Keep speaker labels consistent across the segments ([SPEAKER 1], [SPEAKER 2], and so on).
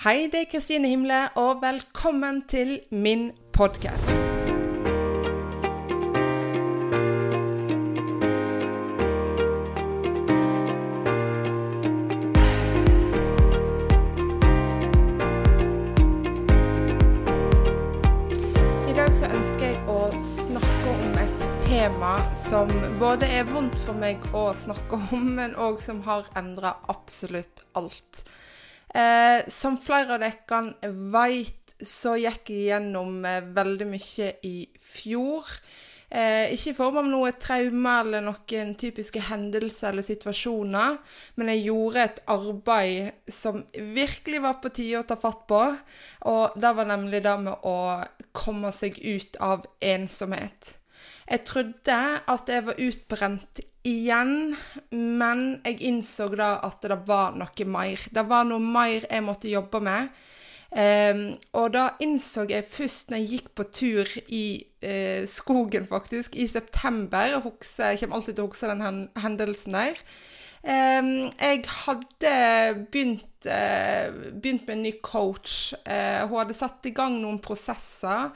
[SPEAKER 1] Hei, det er Kristine Himle, og velkommen til min podkast. Som både er vondt for meg å snakke om, men òg som har endra absolutt alt. Eh, som flere av dere veit, så gikk jeg gjennom eh, veldig mye i fjor. Eh, ikke i form av noe traume eller noen typiske hendelser eller situasjoner, men jeg gjorde et arbeid som virkelig var på tide å ta fatt på. Og det var nemlig det med å komme seg ut av ensomhet. Jeg trodde at jeg var utbrent igjen, men jeg innså da at det var noe mer. Det var noe mer jeg måtte jobbe med. Um, og da innså jeg først når jeg gikk på tur i uh, skogen, faktisk, i september Jeg, husker, jeg kommer alltid til å huske den hen hendelsen der. Um, jeg hadde begynt, uh, begynt, med en ny coach. Uh, hun hadde satt i gang noen prosesser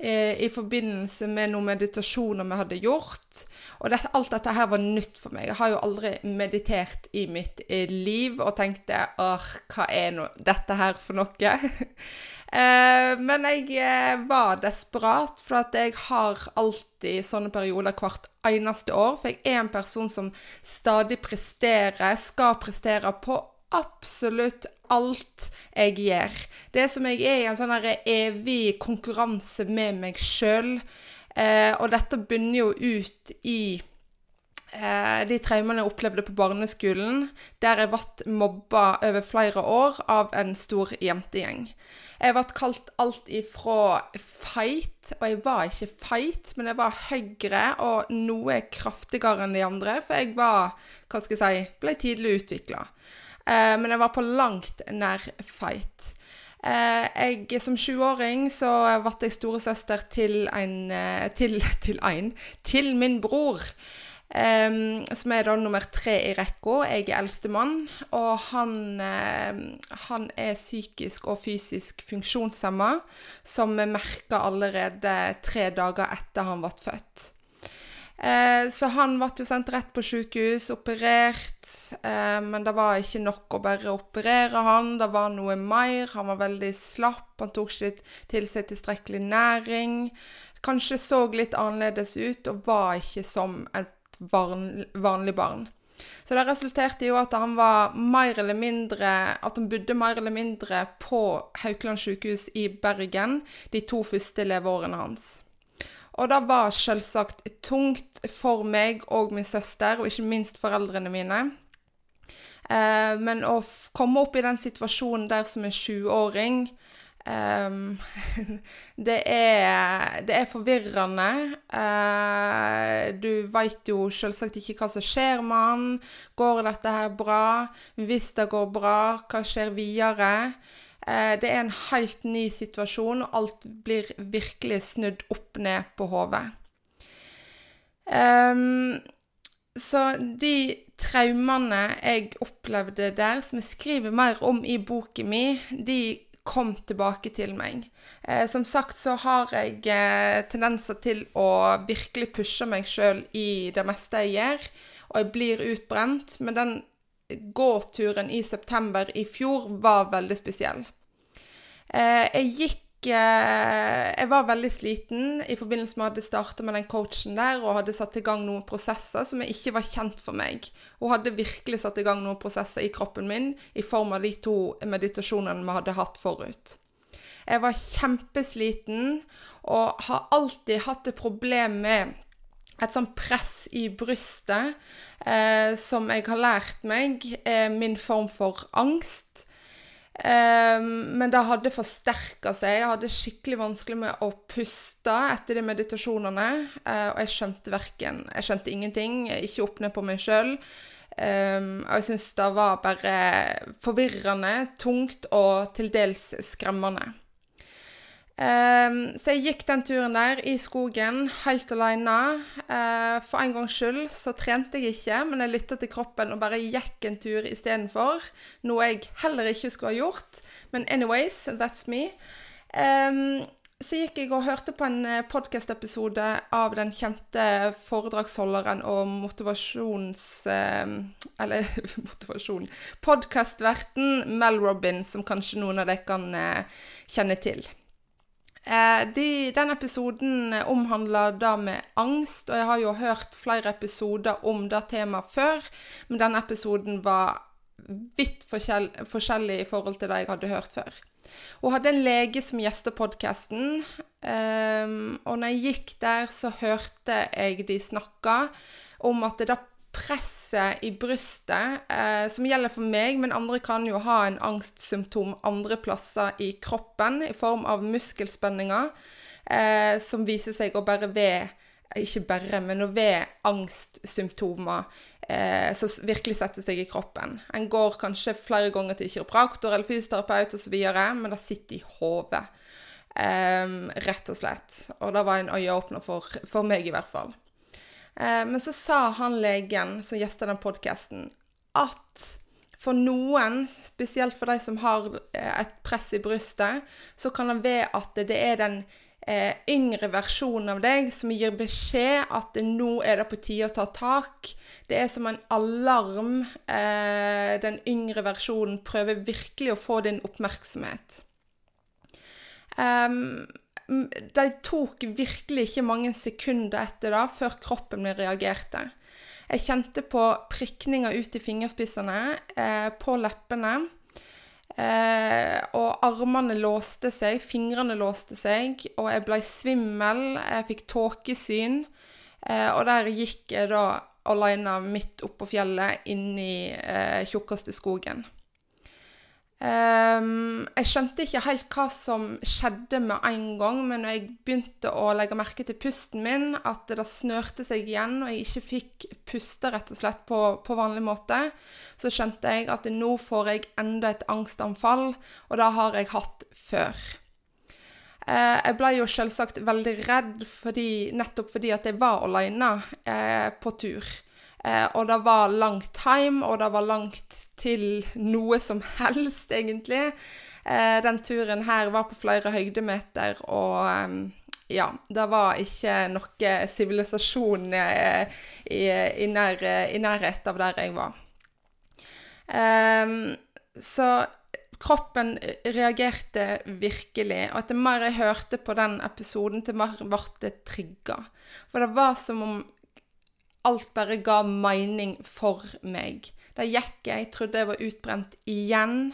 [SPEAKER 1] i forbindelse med noen meditasjoner vi hadde gjort. Og det, alt dette her var nytt for meg. Jeg har jo aldri meditert i mitt liv og tenkte åh, hva er no dette her for noe? eh, men jeg var desperat, for at jeg har alltid sånne perioder hvert eneste år. For jeg er en person som stadig presterer, skal prestere på absolutt alt jeg gjør. Det som jeg er i en sånn evig konkurranse med meg sjøl. Eh, og dette bunner jo ut i eh, de traumene jeg opplevde på barneskolen, der jeg ble mobba over flere år av en stor jentegjeng. Jeg ble kalt alt ifra feit, og jeg var ikke feit, men jeg var høyere og noe kraftigere enn de andre, for jeg var, hva skal jeg si, ble tidlig utvikla. Eh, men jeg var på langt nær feit. Eh, jeg, som 20-åring så ble jeg storesøster til en til, til en til min bror. Um, som er da nummer tre i rekka. Jeg er eldstemann. Og han, uh, han er psykisk og fysisk funksjonshemma, som vi merka allerede tre dager etter han ble født. Uh, så han ble jo sendt rett på sykehus, operert. Uh, men det var ikke nok å bare operere han. Det var noe mer. Han var veldig slapp. Han tok ikke til seg tilstrekkelig næring. Kanskje så litt annerledes ut og var ikke som et vanlig barn. Så det resulterte i at han var mer eller mindre At han bodde mer eller mindre på Haukeland sykehus i Bergen de to første leveårene hans. Og det var selvsagt tungt for meg og min søster, og ikke minst foreldrene mine. Eh, men å komme opp i den situasjonen der som en 20-åring Um, det, er, det er forvirrende. Uh, du veit jo selvsagt ikke hva som skjer med han. Går dette her bra? Hvis det går bra, hva skjer videre? Uh, det er en helt ny situasjon, og alt blir virkelig snudd opp ned på hodet. Um, så de traumene jeg opplevde der, som jeg skriver mer om i boken min, de kom tilbake til meg. Eh, som sagt så har jeg eh, tendenser til å virkelig pushe meg sjøl i det meste jeg gjør, og jeg blir utbrent. Men den gåturen i september i fjor var veldig spesiell. Eh, jeg gikk eh, Jeg var veldig sliten i forbindelse med at jeg hadde starta med den coachen der og hadde satt i gang noen prosesser som ikke var kjent for meg. Hun hadde virkelig satt i gang noen prosesser i kroppen min i form av de to meditasjonene vi hadde hatt forut. Jeg var kjempesliten og har alltid hatt et problem med et sånt press i brystet eh, som jeg har lært meg er min form for angst. Um, men det hadde forsterka seg. Jeg hadde skikkelig vanskelig med å puste etter de meditasjonene. Uh, og jeg skjønte verken Jeg skjønte ingenting. Ikke opp ned på meg sjøl. Um, og jeg syns det var bare forvirrende, tungt og til dels skremmende. Um, så jeg gikk den turen der i skogen helt alene. Uh, for en gangs skyld så trente jeg ikke, men jeg lytta til kroppen og bare gikk en tur istedenfor. Noe jeg heller ikke skulle ha gjort. Men anyways, that's me. Um, så gikk jeg og hørte på en podkast-episode av den kjente foredragsholderen og motivasjons... Eh, eller motivasjon Podkastverten Mel Robin, som kanskje noen av dere kan eh, kjenne til. Eh, de, den episoden omhandler da med angst, og jeg har jo hørt flere episoder om det temaet før, men denne episoden var vidt forskjell, forskjellig i forhold til det jeg hadde hørt før. Hun hadde en lege som gjester podkasten, um, og når jeg gikk der, så hørte jeg de snakka om at det presset i brystet, eh, som gjelder for meg, men andre kan jo ha en angstsymptom andre plasser i kroppen i form av muskelspenninger, eh, som viser seg å bare ved Ikke bare, men ved angstsymptomer eh, som virkelig setter seg i kroppen. En går kanskje flere ganger til kiropraktor eller fysioterapeut osv., men det sitter i hodet. Eh, rett og slett. Og det var en øyeåpner for, for meg, i hvert fall. Eh, men så sa han legen som gjesta den podkasten, at for noen, spesielt for de som har eh, et press i brystet, så kan det være at det er den eh, yngre versjonen av deg som gir beskjed at nå er det på tide å ta tak. Det er som en alarm. Den yngre versjonen prøver virkelig å få din oppmerksomhet. Um, de tok virkelig ikke mange sekunder etter det før kroppen min reagerte. Jeg kjente på prikninger ut i fingerspissene, eh, på leppene. Eh, og armene låste seg, fingrene låste seg, og jeg ble svimmel. Jeg fikk tåkesyn. Eh, og der gikk jeg da aleine midt oppå fjellet, inn i eh, tjukkeste skogen. Um, jeg skjønte ikke helt hva som skjedde med en gang, men når jeg begynte å legge merke til pusten min, at det snørte seg igjen, og jeg ikke fikk puste rett og slett på, på vanlig måte, så skjønte jeg at nå får jeg enda et angstanfall, og det har jeg hatt før. Uh, jeg ble jo selvsagt veldig redd fordi, nettopp fordi at jeg var alene uh, på tur. Uh, og det var langt time, og det var langt til noe som helst, egentlig. Eh, den turen her var på flere høydemeter, og eh, ja, det var ikke noe sivilisasjon eh, i, i, nær, i, nærhet av der jeg var. Så kroppen reagerte virkelig, og etter mer jeg hørte på den episoden, til mer ble det trigga. For det var som om alt bare ga mening for meg. Der gikk jeg, trodde jeg var utbrent igjen.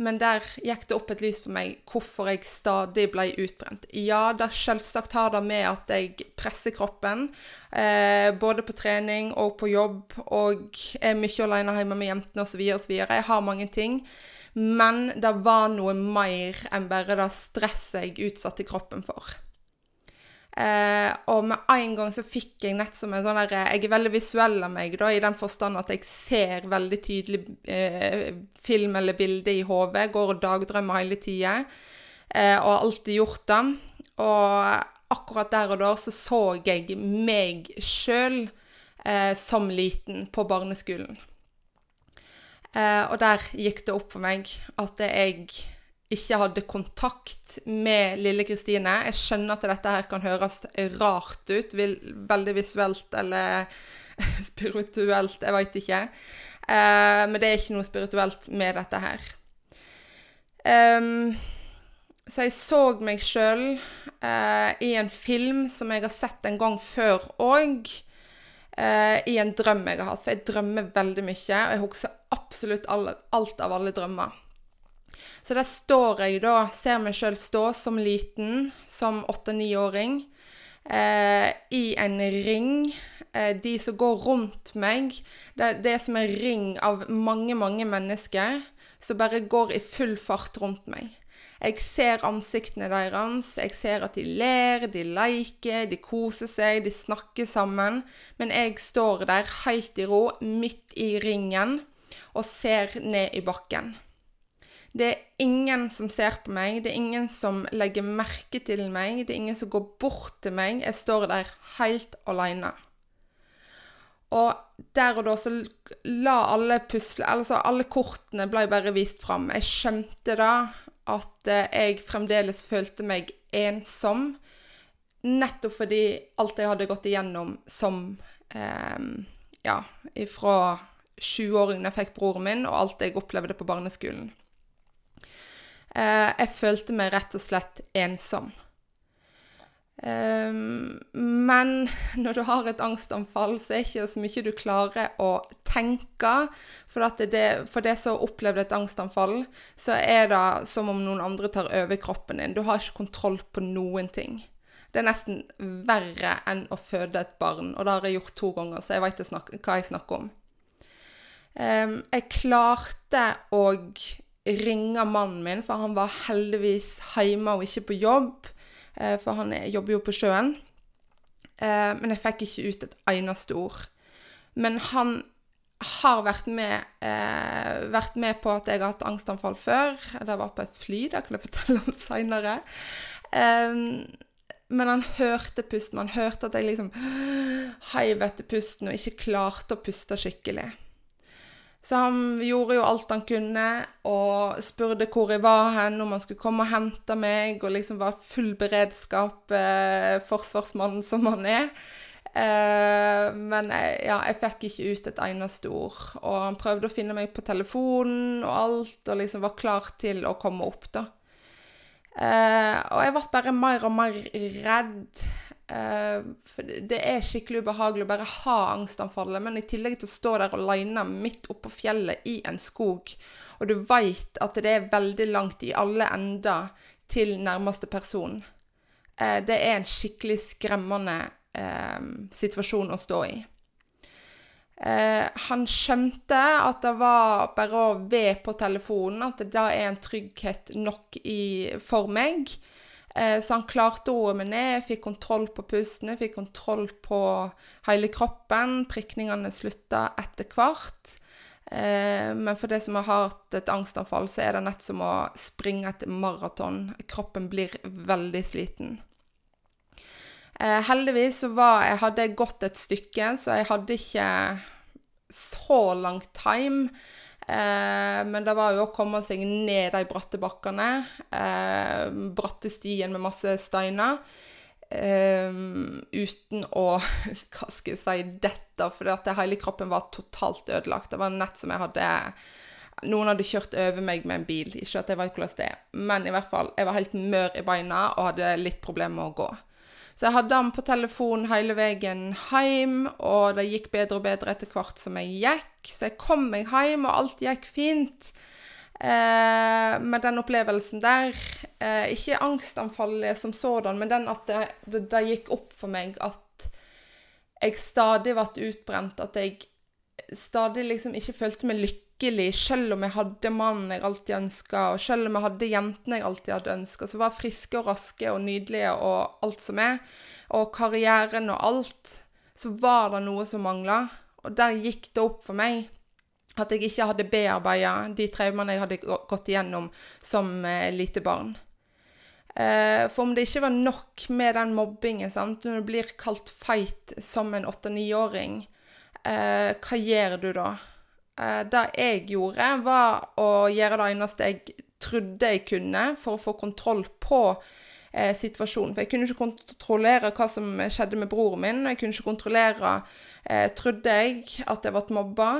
[SPEAKER 1] Men der gikk det opp et lys for meg hvorfor jeg stadig ble utbrent. Ja, det selvsagt har det med at jeg presser kroppen, eh, både på trening og på jobb, og er mye alene hjemme med jentene osv. osv. Jeg har mange ting. Men det var noe mer enn bare det stresset jeg utsatte kroppen for. Eh, og med en gang så fikk jeg nett som en sånn der Jeg er veldig visuell av meg, da, i den forstand at jeg ser veldig tydelig eh, film eller bilde i hodet. Går og dagdrømmer hele tida. Eh, og har alltid gjort det. Og akkurat der og da så så jeg meg sjøl eh, som liten på barneskolen. Eh, og der gikk det opp for meg at jeg ikke hadde kontakt med lille Kristine. Jeg skjønner at dette her kan høres rart ut, veldig visuelt eller spirituelt, jeg veit ikke. Uh, men det er ikke noe spirituelt med dette her. Um, så jeg så meg sjøl eh, i en film som jeg har sett en gang før òg. Eh, I en drøm jeg har hatt. For jeg drømmer veldig mye, og jeg husker absolutt alt av alle drømmer. Så der står jeg da, ser meg sjøl stå som liten, som åtte-niåring, eh, i en ring. Eh, de som går rundt meg, det, det er som en ring av mange, mange mennesker som bare går i full fart rundt meg. Jeg ser ansiktene deres, jeg ser at de ler, de leker, de koser seg, de snakker sammen. Men jeg står der helt i ro, midt i ringen, og ser ned i bakken. Det er ingen som ser på meg, det er ingen som legger merke til meg, det er ingen som går bort til meg. Jeg står der helt aleine. Og der og da så la alle pusle Altså alle kortene ble bare vist fram. Jeg skjønte da at eh, jeg fremdeles følte meg ensom. Nettopp fordi alt jeg hadde gått igjennom som eh, Ja, ifra 20-åringen jeg fikk broren min, og alt jeg opplevde på barneskolen. Eh, jeg følte meg rett og slett ensom. Um, men når du har et angstanfall, så er det ikke så mye du klarer å tenke. For, det, for det som opplevde et angstanfall, så er det som om noen andre tar over kroppen din. Du har ikke kontroll på noen ting. Det er nesten verre enn å føde et barn, og det har jeg gjort to ganger, så jeg veit hva jeg snakker om. Um, jeg klarte å ringe mannen min, for han var heldigvis hjemme og ikke på jobb. Uh, for han jobber jo på sjøen. Uh, men jeg fikk ikke ut et eneste ord. Men han har vært med, uh, vært med på at jeg har hatt angstanfall før. Det var på et fly, det kan jeg fortelle om seinere. Men han hørte pusten. Han hørte at jeg liksom heiv etter pusten og ikke klarte å puste skikkelig. Så han gjorde jo alt han kunne, og spurte hvor jeg var hen, om han skulle komme og hente meg, og liksom var full beredskap, eh, forsvarsmannen som han er. Eh, men jeg, ja, jeg fikk ikke ut et eneste ord. Og han prøvde å finne meg på telefonen og alt, og liksom var klar til å komme opp, da. Eh, og jeg ble bare mer og mer redd. Uh, for det er skikkelig ubehagelig å bare ha angstanfallet, men i tillegg til å stå der alene midt oppå fjellet i en skog, og du veit at det er veldig langt i alle ender til nærmeste person, uh, det er en skikkelig skremmende eh, situasjon å stå i. han skjønte at det var bare å ve på telefonen, at det da er en trygghet nok i, for meg. Eh, så han klarte roe meg ned, fikk kontroll på pusten, fikk kontroll på hele kroppen. Prikningene slutta etter hvert. Eh, men for det som har hatt et angstanfall, så er det nett som å springe et maraton. Kroppen blir veldig sliten. Eh, heldigvis så var jeg hadde jeg gått et stykke, så jeg hadde ikke så lang time. Eh, men det var jo å komme seg ned de bratte bakkene. Eh, bratte stien med masse steiner. Eh, uten å Hva skal jeg si dette, for at hele kroppen var totalt ødelagt. Det var nett som jeg hadde Noen hadde kjørt over meg med en bil. Ikke at jeg vet hvordan det er, men i hvert fall, jeg var helt mør i beina og hadde litt problemer med å gå. Så jeg hadde han på telefon hele veien hjem, og det gikk bedre og bedre etter hvert som jeg gikk. Så jeg kom meg hjem, og alt gikk fint. Eh, med den opplevelsen der. Eh, ikke angstanfallet som sådan, men den at det, det, det, gikk opp for meg at jeg stadig ble utbrent. At jeg stadig liksom ikke følte meg lykkelig lykkelig, selv om jeg hadde mannen jeg alltid ønska, og selv om jeg hadde jentene jeg alltid hadde ønska, som var friske og raske og nydelige og alt som er, og karrieren og alt, så var det noe som mangla. Og der gikk det opp for meg at jeg ikke hadde bearbeida de traumene jeg hadde gått igjennom som eh, lite barn. Eh, for om det ikke var nok med den mobbingen, sant? når du blir kalt feit som en åtte-niåring, eh, hva gjør du da? Eh, det jeg gjorde, var å gjøre det eneste jeg trodde jeg kunne for å få kontroll på eh, situasjonen. For jeg kunne ikke kontrollere hva som skjedde med broren min. Jeg kunne ikke kontrollere eh, Trodde jeg at jeg ble mobba.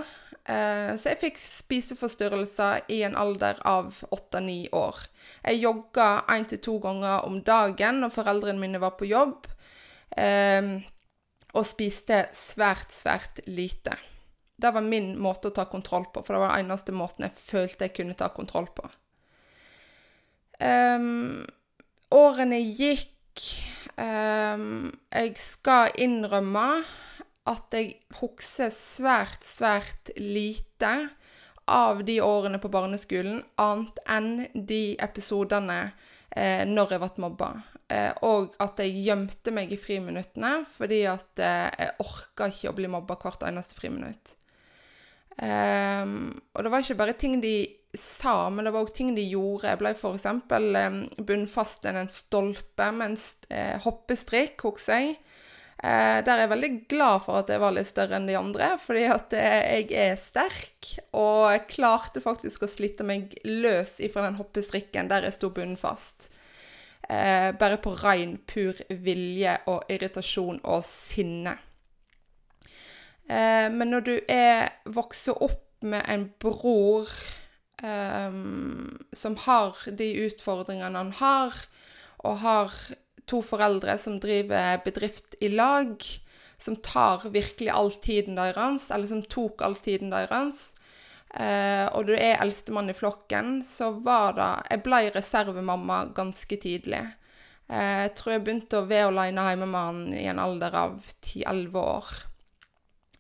[SPEAKER 1] Eh, så jeg fikk spiseforstyrrelser i en alder av åtte-ni år. Jeg jogga én til to ganger om dagen når foreldrene mine var på jobb. Eh, og spiste svært, svært lite. Det var min måte å ta kontroll på, for det var den eneste måten jeg følte jeg kunne ta kontroll på. Um, årene gikk. Um, jeg skal innrømme at jeg husker svært, svært lite av de årene på barneskolen, annet enn de episodene eh, når jeg ble mobba. Eh, og at jeg gjemte meg i friminuttene fordi at eh, jeg orka ikke å bli mobba hvert eneste friminutt. Um, og det var ikke bare ting de sa, men det var òg ting de gjorde. Jeg ble f.eks. Um, bundet fast til en stolpe med en eh, hoppestrikk, husker jeg. Uh, der er jeg veldig glad for at jeg var litt større enn de andre, fordi at uh, jeg er sterk. Og jeg klarte faktisk å slite meg løs ifra den hoppestrikken der jeg sto bundet fast. Eh, bare på rein, pur vilje og irritasjon og sinne. Eh, men når du er vokser opp med en bror eh, som har de utfordringene han har, og har to foreldre som driver bedrift i lag, som tar virkelig all tiden deres, eller som tok all tiden deres, Uh, og du er eldstemann i flokken, så var det Jeg ble reservemamma ganske tidlig. Uh, jeg tror jeg begynte å være aleine hjemme med han i en alder av 10-11 år.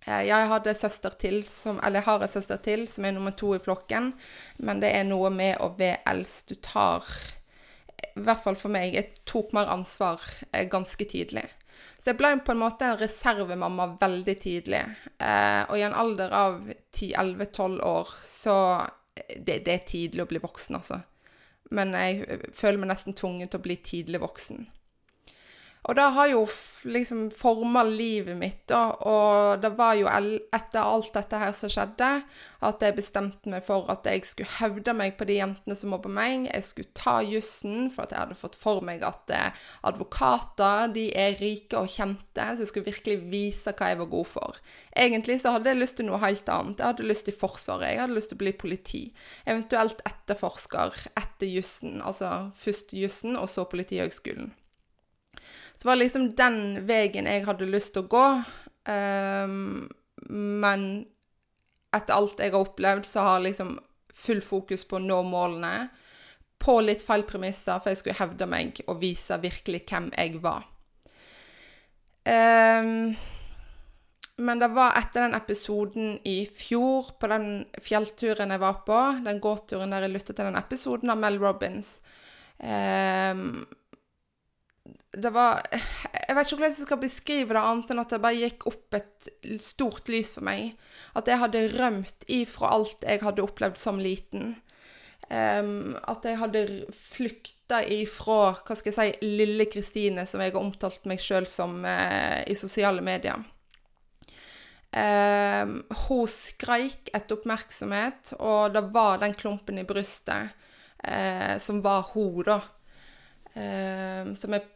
[SPEAKER 1] Eh, jeg hadde søster til, som, eller jeg har en søster til som er nummer to i flokken, men det er noe med å være eldst. Du tar I hvert fall for meg, jeg tok mer ansvar eh, ganske tidlig. Så jeg ble på en måte reservemamma veldig tidlig. Eh, og i en alder av 10-11-12 år så det, det, er tidlig å bli voksen, altså men jeg føler meg nesten tvunget til å bli tidlig voksen. Og det har jo liksom forma livet mitt, da. Og det var jo etter alt dette her som skjedde, at jeg bestemte meg for at jeg skulle hevde meg på de jentene som mobba meg. Jeg skulle ta jussen, for at jeg hadde fått for meg at eh, advokater de er rike og kjente. Så jeg skulle virkelig vise hva jeg var god for. Egentlig så hadde jeg lyst til noe helt annet. Jeg hadde lyst til Forsvaret. Jeg hadde lyst til å bli politi. Eventuelt etterforsker etter jussen. Altså først jussen, og så Politihøgskolen. Så var det liksom den veien jeg hadde lyst til å gå. Um, men etter alt jeg har opplevd, så har liksom full fokus på å nå målene. På litt feil premisser, for jeg skulle hevde meg og vise virkelig hvem jeg var. Um, men det var etter den episoden i fjor, på den fjellturen jeg var på, den gåturen der jeg lyttet til den episoden av Mel Robins, um, det var Jeg vet ikke hvordan jeg skal beskrive det, annet enn at det bare gikk opp et stort lys for meg. At jeg hadde rømt ifra alt jeg hadde opplevd som liten. Um, at jeg hadde flykta ifra hva skal jeg si, lille Kristine, som jeg har omtalt meg sjøl som uh, i sosiale medier. Um, hun skreik etter oppmerksomhet, og det var den klumpen i brystet uh, som var hun, da. Um, som jeg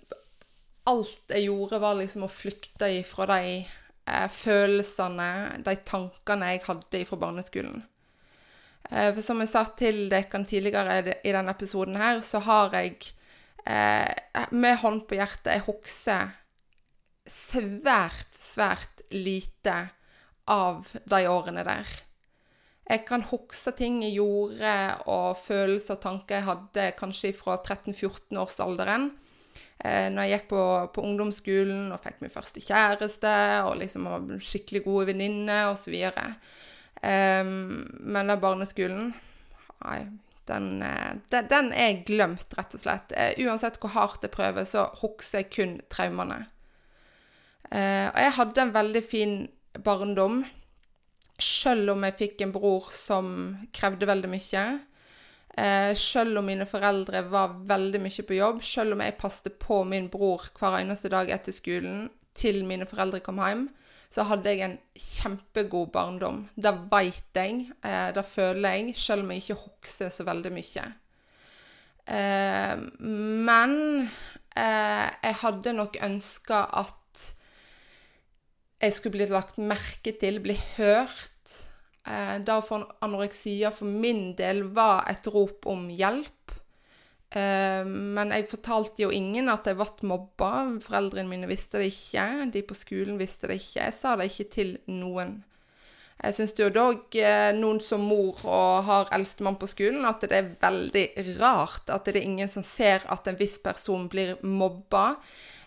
[SPEAKER 1] Alt jeg gjorde, var liksom å flykte ifra de eh, følelsene, de tankene jeg hadde fra barneskolen. Eh, for som jeg sa til dere tidligere i denne episoden her, så har jeg eh, med hånd på hjertet Jeg husker svært, svært lite av de årene der. Jeg kan huske ting jeg gjorde, og følelser og tanker jeg hadde kanskje fra 13-14-årsalderen. Eh, når jeg gikk på, på, ungdomsskolen og fikk min første kjæreste og liksom var skikkelig gode venninner osv. Eh, men den barneskolen Nei, den, eh, den, den, er glemt, rett og slett. Eh, uansett hvor hardt jeg prøver, så husker jeg kun traumene. Eh, og jeg hadde en veldig fin barndom. Selv om jeg fikk en bror som krevde veldig mye. Eh, selv om mine foreldre var veldig mye på jobb, selv om jeg passet på min bror hver eneste dag etter skolen til mine foreldre kom hjem, så hadde jeg en kjempegod barndom. Det veit jeg, eh, det føler jeg, selv om jeg ikke husker så veldig mye. Eh, men eh, jeg hadde nok ønska at jeg skulle bli lagt merke til, bli hørt. Eh, da å få anoreksia for min del var et rop om hjelp. Eh, men jeg fortalte jo ingen at jeg ble mobba. Foreldrene mine visste det ikke. De på skolen visste det ikke. Jeg sa det ikke til noen. Jeg syns jo dog, eh, noen som mor og har eldstemann på skolen, at det er veldig rart at det er ingen som ser at en viss person blir mobba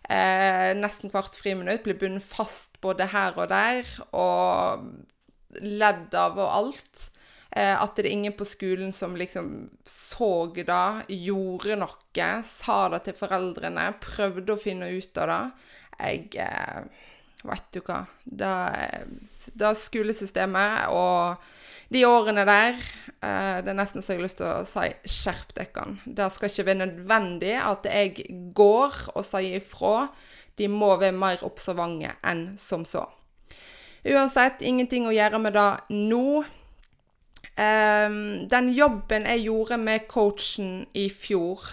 [SPEAKER 1] eh, nesten hvert friminutt, blir bundet fast både her og der, og ledd av og alt. Eh, at det er ingen på skolen som liksom så det, gjorde noe, sa det til foreldrene, prøvde å finne ut av det. Jeg eh, vet du hva Det, det skolesystemet og de årene der eh, Det er nesten så jeg har lyst til å si skjerp dere. Det skal ikke være nødvendig at jeg går og sier ifra. De må være mer observante enn som så. Uansett, ingenting å gjøre med det nå. Um, den jobben jeg gjorde med coachen i fjor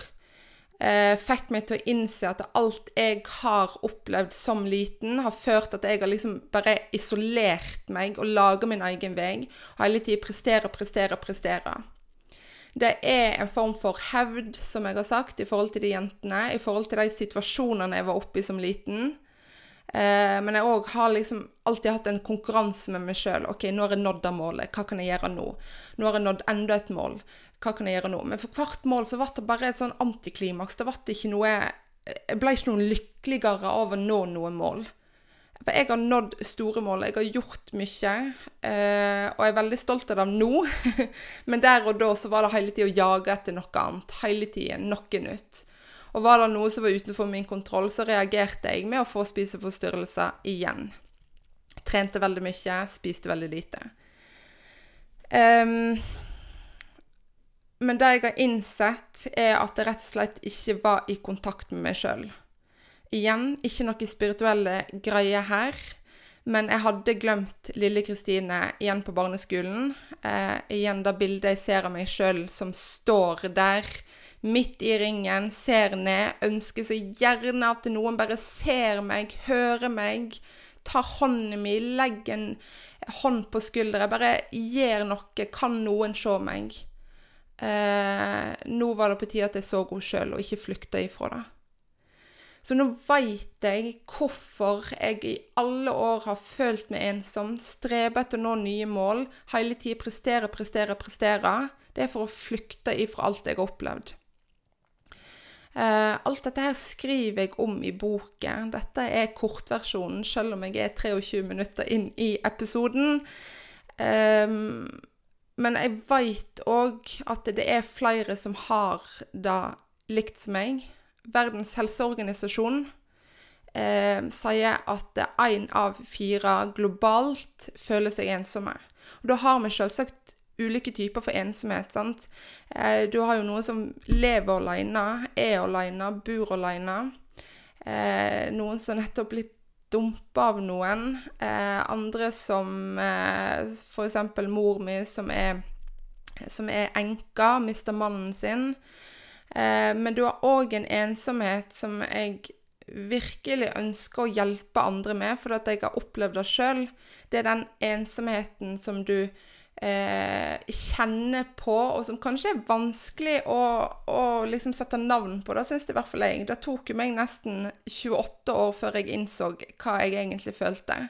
[SPEAKER 1] uh, fikk meg til å innse at alt jeg har opplevd som liten, har ført til at jeg har liksom bare isolert meg og laga min egen vei. Og hele tida prestere, prestere, prestere. Det er en form for hevd, som jeg har sagt, i forhold til de jentene. I forhold til de situasjonene jeg var oppe i som liten. Eh, men jeg òg har liksom alltid hatt en konkurranse med meg sjøl. OK, nå har jeg nådd det målet. Hva kan jeg gjøre nå? Nå har jeg nådd enda et mål hva kan jeg gjøre nå? Men for hvert mål så ble det bare et sånn antiklimaks. Det ble ikke noe Jeg ble ikke noe lykkeligere av å nå noe mål. For jeg har nådd store mål, jeg har gjort mye, eh, og jeg er veldig stolt av dem nå. Men der og da så var det hele tida å jage etter noe annet. Hele tiden. Noe nytt. Og var det noe som var utenfor min kontroll, så reagerte jeg med å få spiseforstyrrelser igjen. Trente veldig mye, spiste veldig lite. Um, men det jeg har innsett, er at jeg rett og slett ikke var i kontakt med meg sjøl. Igjen, ikke noe spirituelle greier her. Men jeg hadde glemt lille Kristine igjen på barneskolen. Eh, igjen det bildet jeg ser av meg sjøl som står der, midt i ringen, ser ned, ønsker så gjerne at noen bare ser meg, hører meg, tar hånden min, legger en hånd på skuldra, bare gjør noe, kan noen se meg? Eh, nå var det på tide at jeg så henne sjøl, og ikke flykta ifra det. Så nå veit jeg hvorfor jeg i alle år har følt meg ensom, streber etter å nå nye mål, hele tida prestere, prestere, prestere. Det er for å flykte ifra alt jeg har opplevd. Uh, alt dette her skriver jeg om i boken. Dette er kortversjonen, selv om jeg er 23 minutter inn i episoden. Um, men jeg veit òg at det er flere som har det likt som meg. Verdens helseorganisasjon eh, sier at én av fire globalt føler seg ensomme. Og da har vi selvsagt ulike typer for ensomhet. sant? Eh, du har jo noen som lever alene, er alene, bor alene. Eh, noen som nettopp blitt dumpa av noen. Eh, andre som eh, f.eks. mor mi, som er, som er enka, mista mannen sin. Eh, men du har òg en ensomhet som jeg virkelig ønsker å hjelpe andre med, for at jeg har opplevd det sjøl. Det er den ensomheten som du eh, kjenner på, og som kanskje er vanskelig å, å liksom sette navn på. Det syns i hvert fall jeg. Det tok jo meg nesten 28 år før jeg innså hva jeg egentlig følte.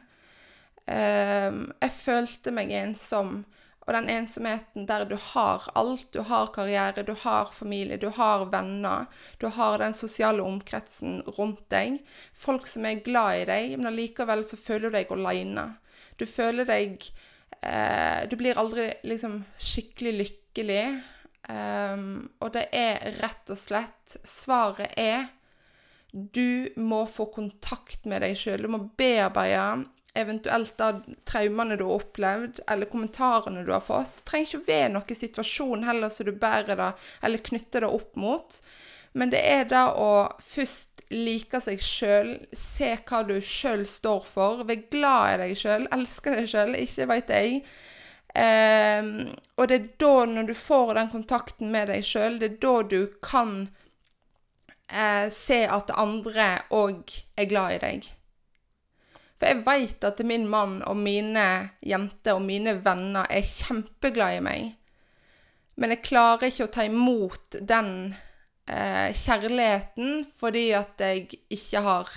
[SPEAKER 1] Eh, jeg følte meg ensom. Og den ensomheten der du har alt. Du har karriere, du har familie, du har venner. Du har den sosiale omkretsen rundt deg. Folk som er glad i deg, men allikevel så føler du deg aleine. Du føler deg eh, Du blir aldri liksom skikkelig lykkelig. Um, og det er rett og slett Svaret er du må få kontakt med deg sjøl. Du må bearbeide eventuelt da traumene du har opplevd, eller kommentarene du har fått. Det trenger ikke være noen situasjon heller som du bærer det, eller knytter det opp mot. Men det er da å først liker seg sjøl, se hva du sjøl står for, være glad i deg sjøl, elske deg sjøl, ikke veit jeg. Um, og det er da, når du får den kontakten med deg sjøl, det er da du kan uh, se at andre òg er glad i deg. For jeg veit at min mann og mine jenter og mine venner er kjempeglad i meg. Men jeg klarer ikke å ta imot den eh, kjærligheten fordi at jeg ikke har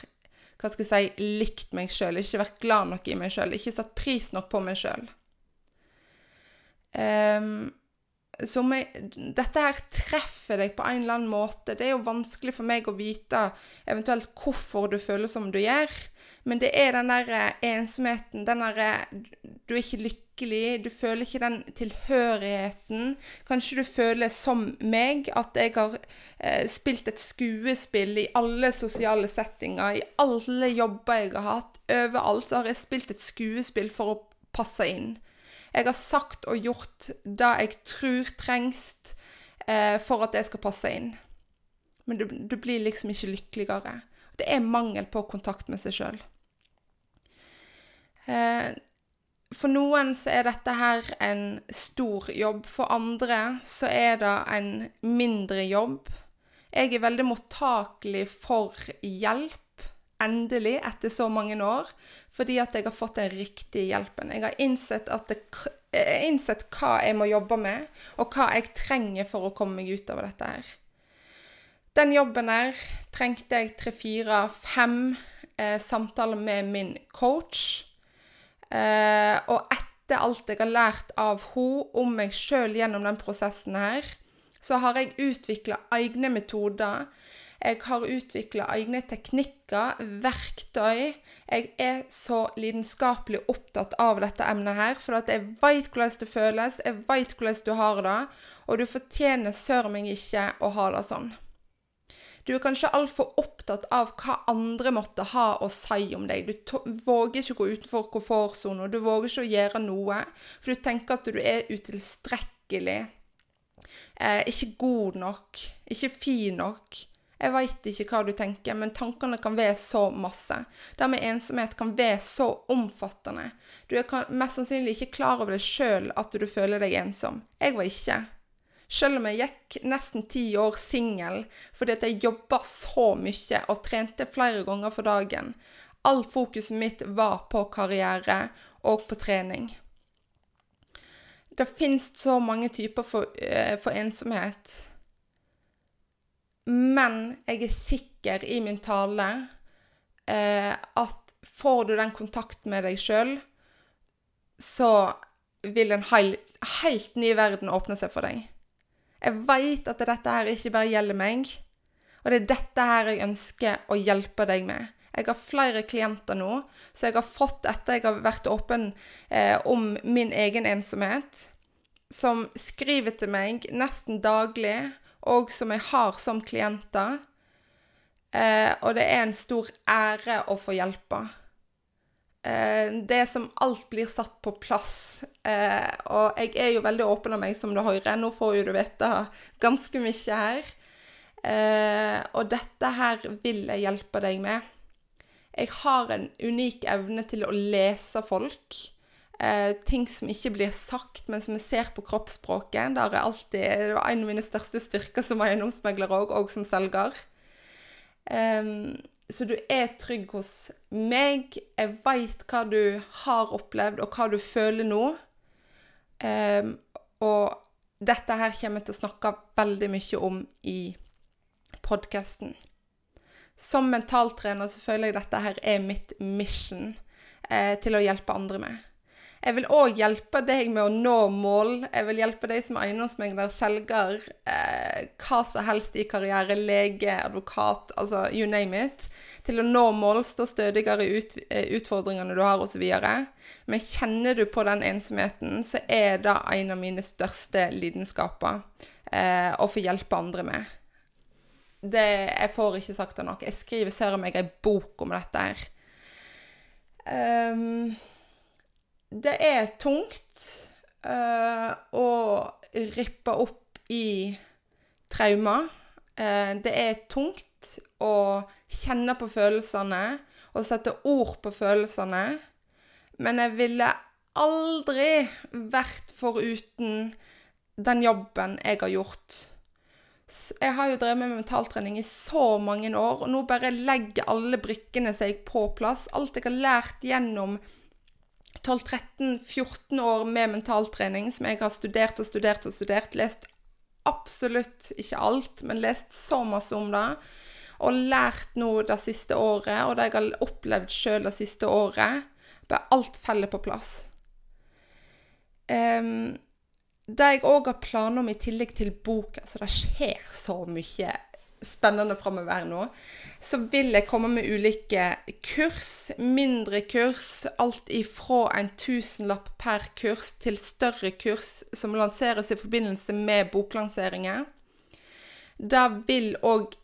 [SPEAKER 1] hva skal jeg si, likt meg sjøl, ikke vært glad nok i meg sjøl, ikke satt pris nok på meg sjøl. Um, jeg, Dette her treffer deg på en eller annen måte. Det er jo vanskelig for meg å vite eventuelt hvorfor du føler som du gjør. Men det er den der eh, ensomheten, den derre Du er ikke lykkelig, du føler ikke den tilhørigheten. Kanskje du føler som meg, at jeg har eh, spilt et skuespill i alle sosiale settinger, i alle jobber jeg har hatt. Overalt så har jeg spilt et skuespill for å passe inn. Jeg har sagt og gjort det jeg tror trengs eh, for at jeg skal passe inn. Men du, du blir liksom ikke lykkeligere. Det er mangel på kontakt med seg sjøl. Eh, for noen så er dette her en stor jobb. For andre så er det en mindre jobb. Jeg er veldig mottakelig for hjelp, endelig, etter så mange år. Fordi at jeg har fått den riktige hjelpen. Jeg har innsett, det, jeg innsett hva jeg må jobbe med, og hva jeg trenger for å komme meg ut av dette her. Den jobben her trengte jeg tre, fire, fem eh, samtaler med min coach. Eh, og etter alt jeg har lært av henne om meg sjøl gjennom den prosessen her, så har jeg utvikla egne metoder. Jeg har utvikla egne teknikker, verktøy. Jeg er så lidenskapelig opptatt av dette emnet her, for at jeg veit hvordan det føles, jeg veit hvordan du har det, og du fortjener søren meg ikke å ha det sånn. Du er kanskje altfor opptatt av hva andre måtte ha å si om deg. Du våger ikke å gå utenfor komfortsonen, du våger ikke å gjøre noe, for du tenker at du er utilstrekkelig. Eh, ikke god nok, ikke fin nok. Jeg veit ikke hva du tenker, men tankene kan være så masse. Det med ensomhet kan være så omfattende. Du er mest sannsynlig ikke klar over det sjøl at du føler deg ensom. Jeg var ikke. Selv om jeg gikk nesten ti år singel fordi jeg jobba så mye og trente flere ganger for dagen. All fokuset mitt var på karriere og på trening. Det fins så mange typer for, uh, for, ensomhet. Men jeg er sikker i min tale uh, at får du den kontakten med deg sjøl, så vil en heil, helt ny verden åpne seg for deg. Jeg veit at dette her ikke bare gjelder meg, og det er dette her jeg ønsker å hjelpe deg med. Jeg har flere klienter nå, så jeg har fått etter jeg har vært åpen eh, om min egen ensomhet, som skriver til meg nesten daglig, og som jeg har som klienter. Eh, og det er en stor ære å få hjelpe. Eh, det som alt blir satt på plass. Eh, og jeg er jo veldig åpen av meg, som du hører. Nå får jo du vite ganske mye her. Eh, og dette her vil jeg hjelpe deg med. Jeg har en unik evne til å lese folk. Ting som ikke blir sagt, men som jeg ser på kroppsspråket. Det er alltid det var en av mine største styrker som eiendomsmegler òg, og som selger. Um, så du er trygg hos meg. Jeg veit hva du har opplevd, og hva du føler nå. Um, og dette her kommer jeg til å snakke veldig mye om i podkasten. Som mentaltrener så føler jeg dette her er mitt mission eh, til å hjelpe andre med. Jeg vil òg hjelpe deg med å nå mål. Jeg vil hjelpe deg som eiendomsmegler, selger, eh, hva som helst i karriere, lege, advokat, altså you name it, til å nå mål, stå stødigere i ut, eh, utfordringene du har, osv. Men kjenner du på den ensomheten, så er det en av mine største lidenskaper eh, å få hjelpe andre med. Det, jeg får ikke sagt det nok. Jeg skriver søren meg ei bok om dette her. Um, det er tungt uh, å rippe opp i traumer. Uh, det er tungt å kjenne på følelsene og sette ord på følelsene. Men jeg ville aldri vært foruten den jobben jeg har gjort. Jeg har jo drevet med mentaltrening i så mange år, og nå bare legger alle brikkene seg på plass. Alt jeg har lært gjennom 12-13-14 år med mentaltrening som jeg har studert og studert og studert. Lest absolutt ikke alt, men lest så masse om det. Og lært nå det siste året, og det jeg har opplevd sjøl det siste året. Bare alt faller på plass. Um, det jeg òg har planer om i tillegg til boka, så det skjer så mye spennende framover nå, så vil jeg komme med ulike kurs, mindre kurs, alt ifra en tusenlapp per kurs til større kurs som lanseres i forbindelse med boklanseringer. Det vil òg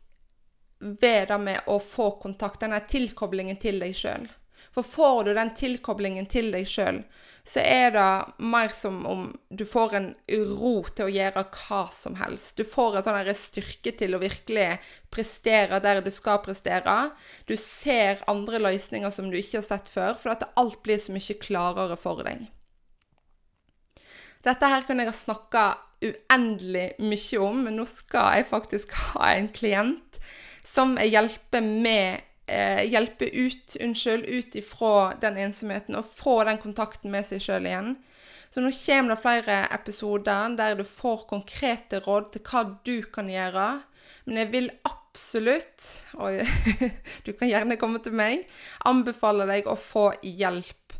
[SPEAKER 1] være det med å få kontakt, denne tilkoblingen til deg sjøl. For får du den tilkoblingen til deg sjøl, så er det mer som om du får en ro til å gjøre hva som helst. Du får en sånn styrke til å virkelig prestere der du skal prestere. Du ser andre løsninger som du ikke har sett før, for at alt blir så mye klarere for deg. Dette her kunne jeg ha snakka uendelig mye om, men nå skal jeg faktisk ha en klient som jeg hjelper med eh, hjelpe ut, unnskyld, ut ifra den ensomheten og få den kontakten med seg sjøl igjen. Så nå kommer det flere episoder der du får konkrete råd til hva du kan gjøre. Men jeg vil absolutt, og du kan gjerne komme til meg, anbefale deg å få hjelp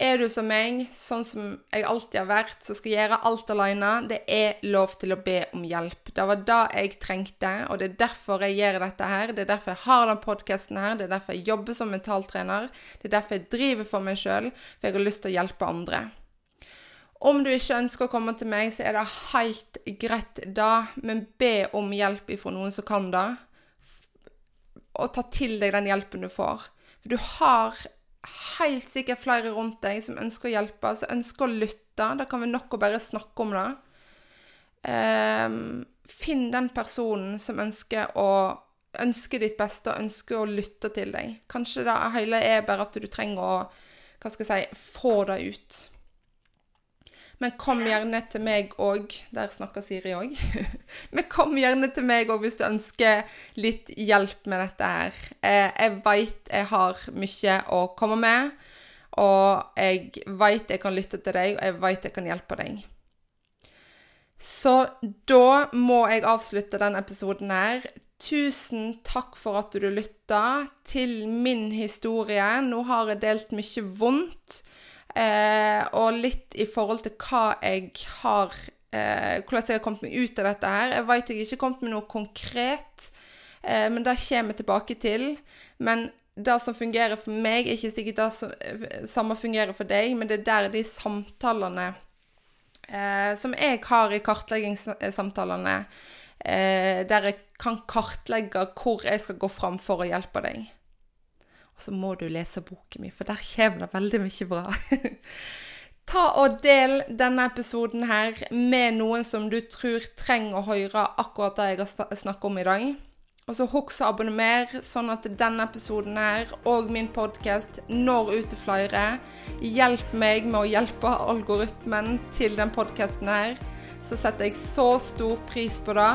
[SPEAKER 1] er du som meg, sånn som jeg alltid har vært, som skal gjøre alt alene, det er lov til å be om hjelp. Det var det jeg trengte, og det er derfor jeg gjør dette her. Det er derfor jeg har den podkasten her, det er derfor jeg jobber som mentaltrener. Det er derfor jeg driver for meg sjøl, for jeg har lyst til å hjelpe andre. Om du ikke ønsker å komme til meg, så er det helt greit da, men be om hjelp ifra noen som kan det. Og ta til deg den hjelpen du får. For du har helt sikkert flere rundt deg som ønsker å hjelpe, som ønsker å lytte. Da kan vi nok å bare snakke om det. Um, finn den personen som ønsker å ønsker ditt beste og ønsker å lytte til deg. Kanskje det hele er bare at du trenger å hva skal jeg si, få det ut. Men kom gjerne til meg òg. Der snakker Siri òg. Men kom gjerne til meg òg hvis du ønsker litt hjelp med dette her. Eh, jeg veit jeg har mye å komme med, og jeg veit jeg kan lytte til deg, og jeg veit jeg kan hjelpe deg. Så da må jeg avslutte denne episoden her. Tusen takk for at du lytta til min historie. Nå har jeg delt mye vondt. Eh, og litt i forhold til hva jeg har eh, Hvordan jeg har kommet meg ut av dette her. Jeg vet jeg ikke har kommet med noe konkret, eh, men det kommer jeg tilbake til. Men det som fungerer for meg, er ikke sikkert det som, eh, samme fungerer for deg, men det er der de samtalene eh, som jeg har i kartleggingssamtalene, eh, der jeg kan kartlegge hvor jeg skal gå fram for å hjelpe deg. Så må du lese boken min, for der kommer det veldig mye bra. Ta og Del denne episoden her med noen som du tror trenger å høre akkurat det jeg har snakket om i dag. Og så husk å abonnere, sånn at denne episoden her og min podkast når ut til flere. Hjelp meg med å hjelpe algoritmen til den podkasten her. Så setter jeg så stor pris på det.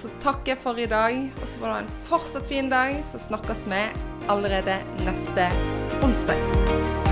[SPEAKER 1] Så takker jeg for i dag, og så får du ha en fortsatt fin dag. Så snakkes vi allerede neste onsdag.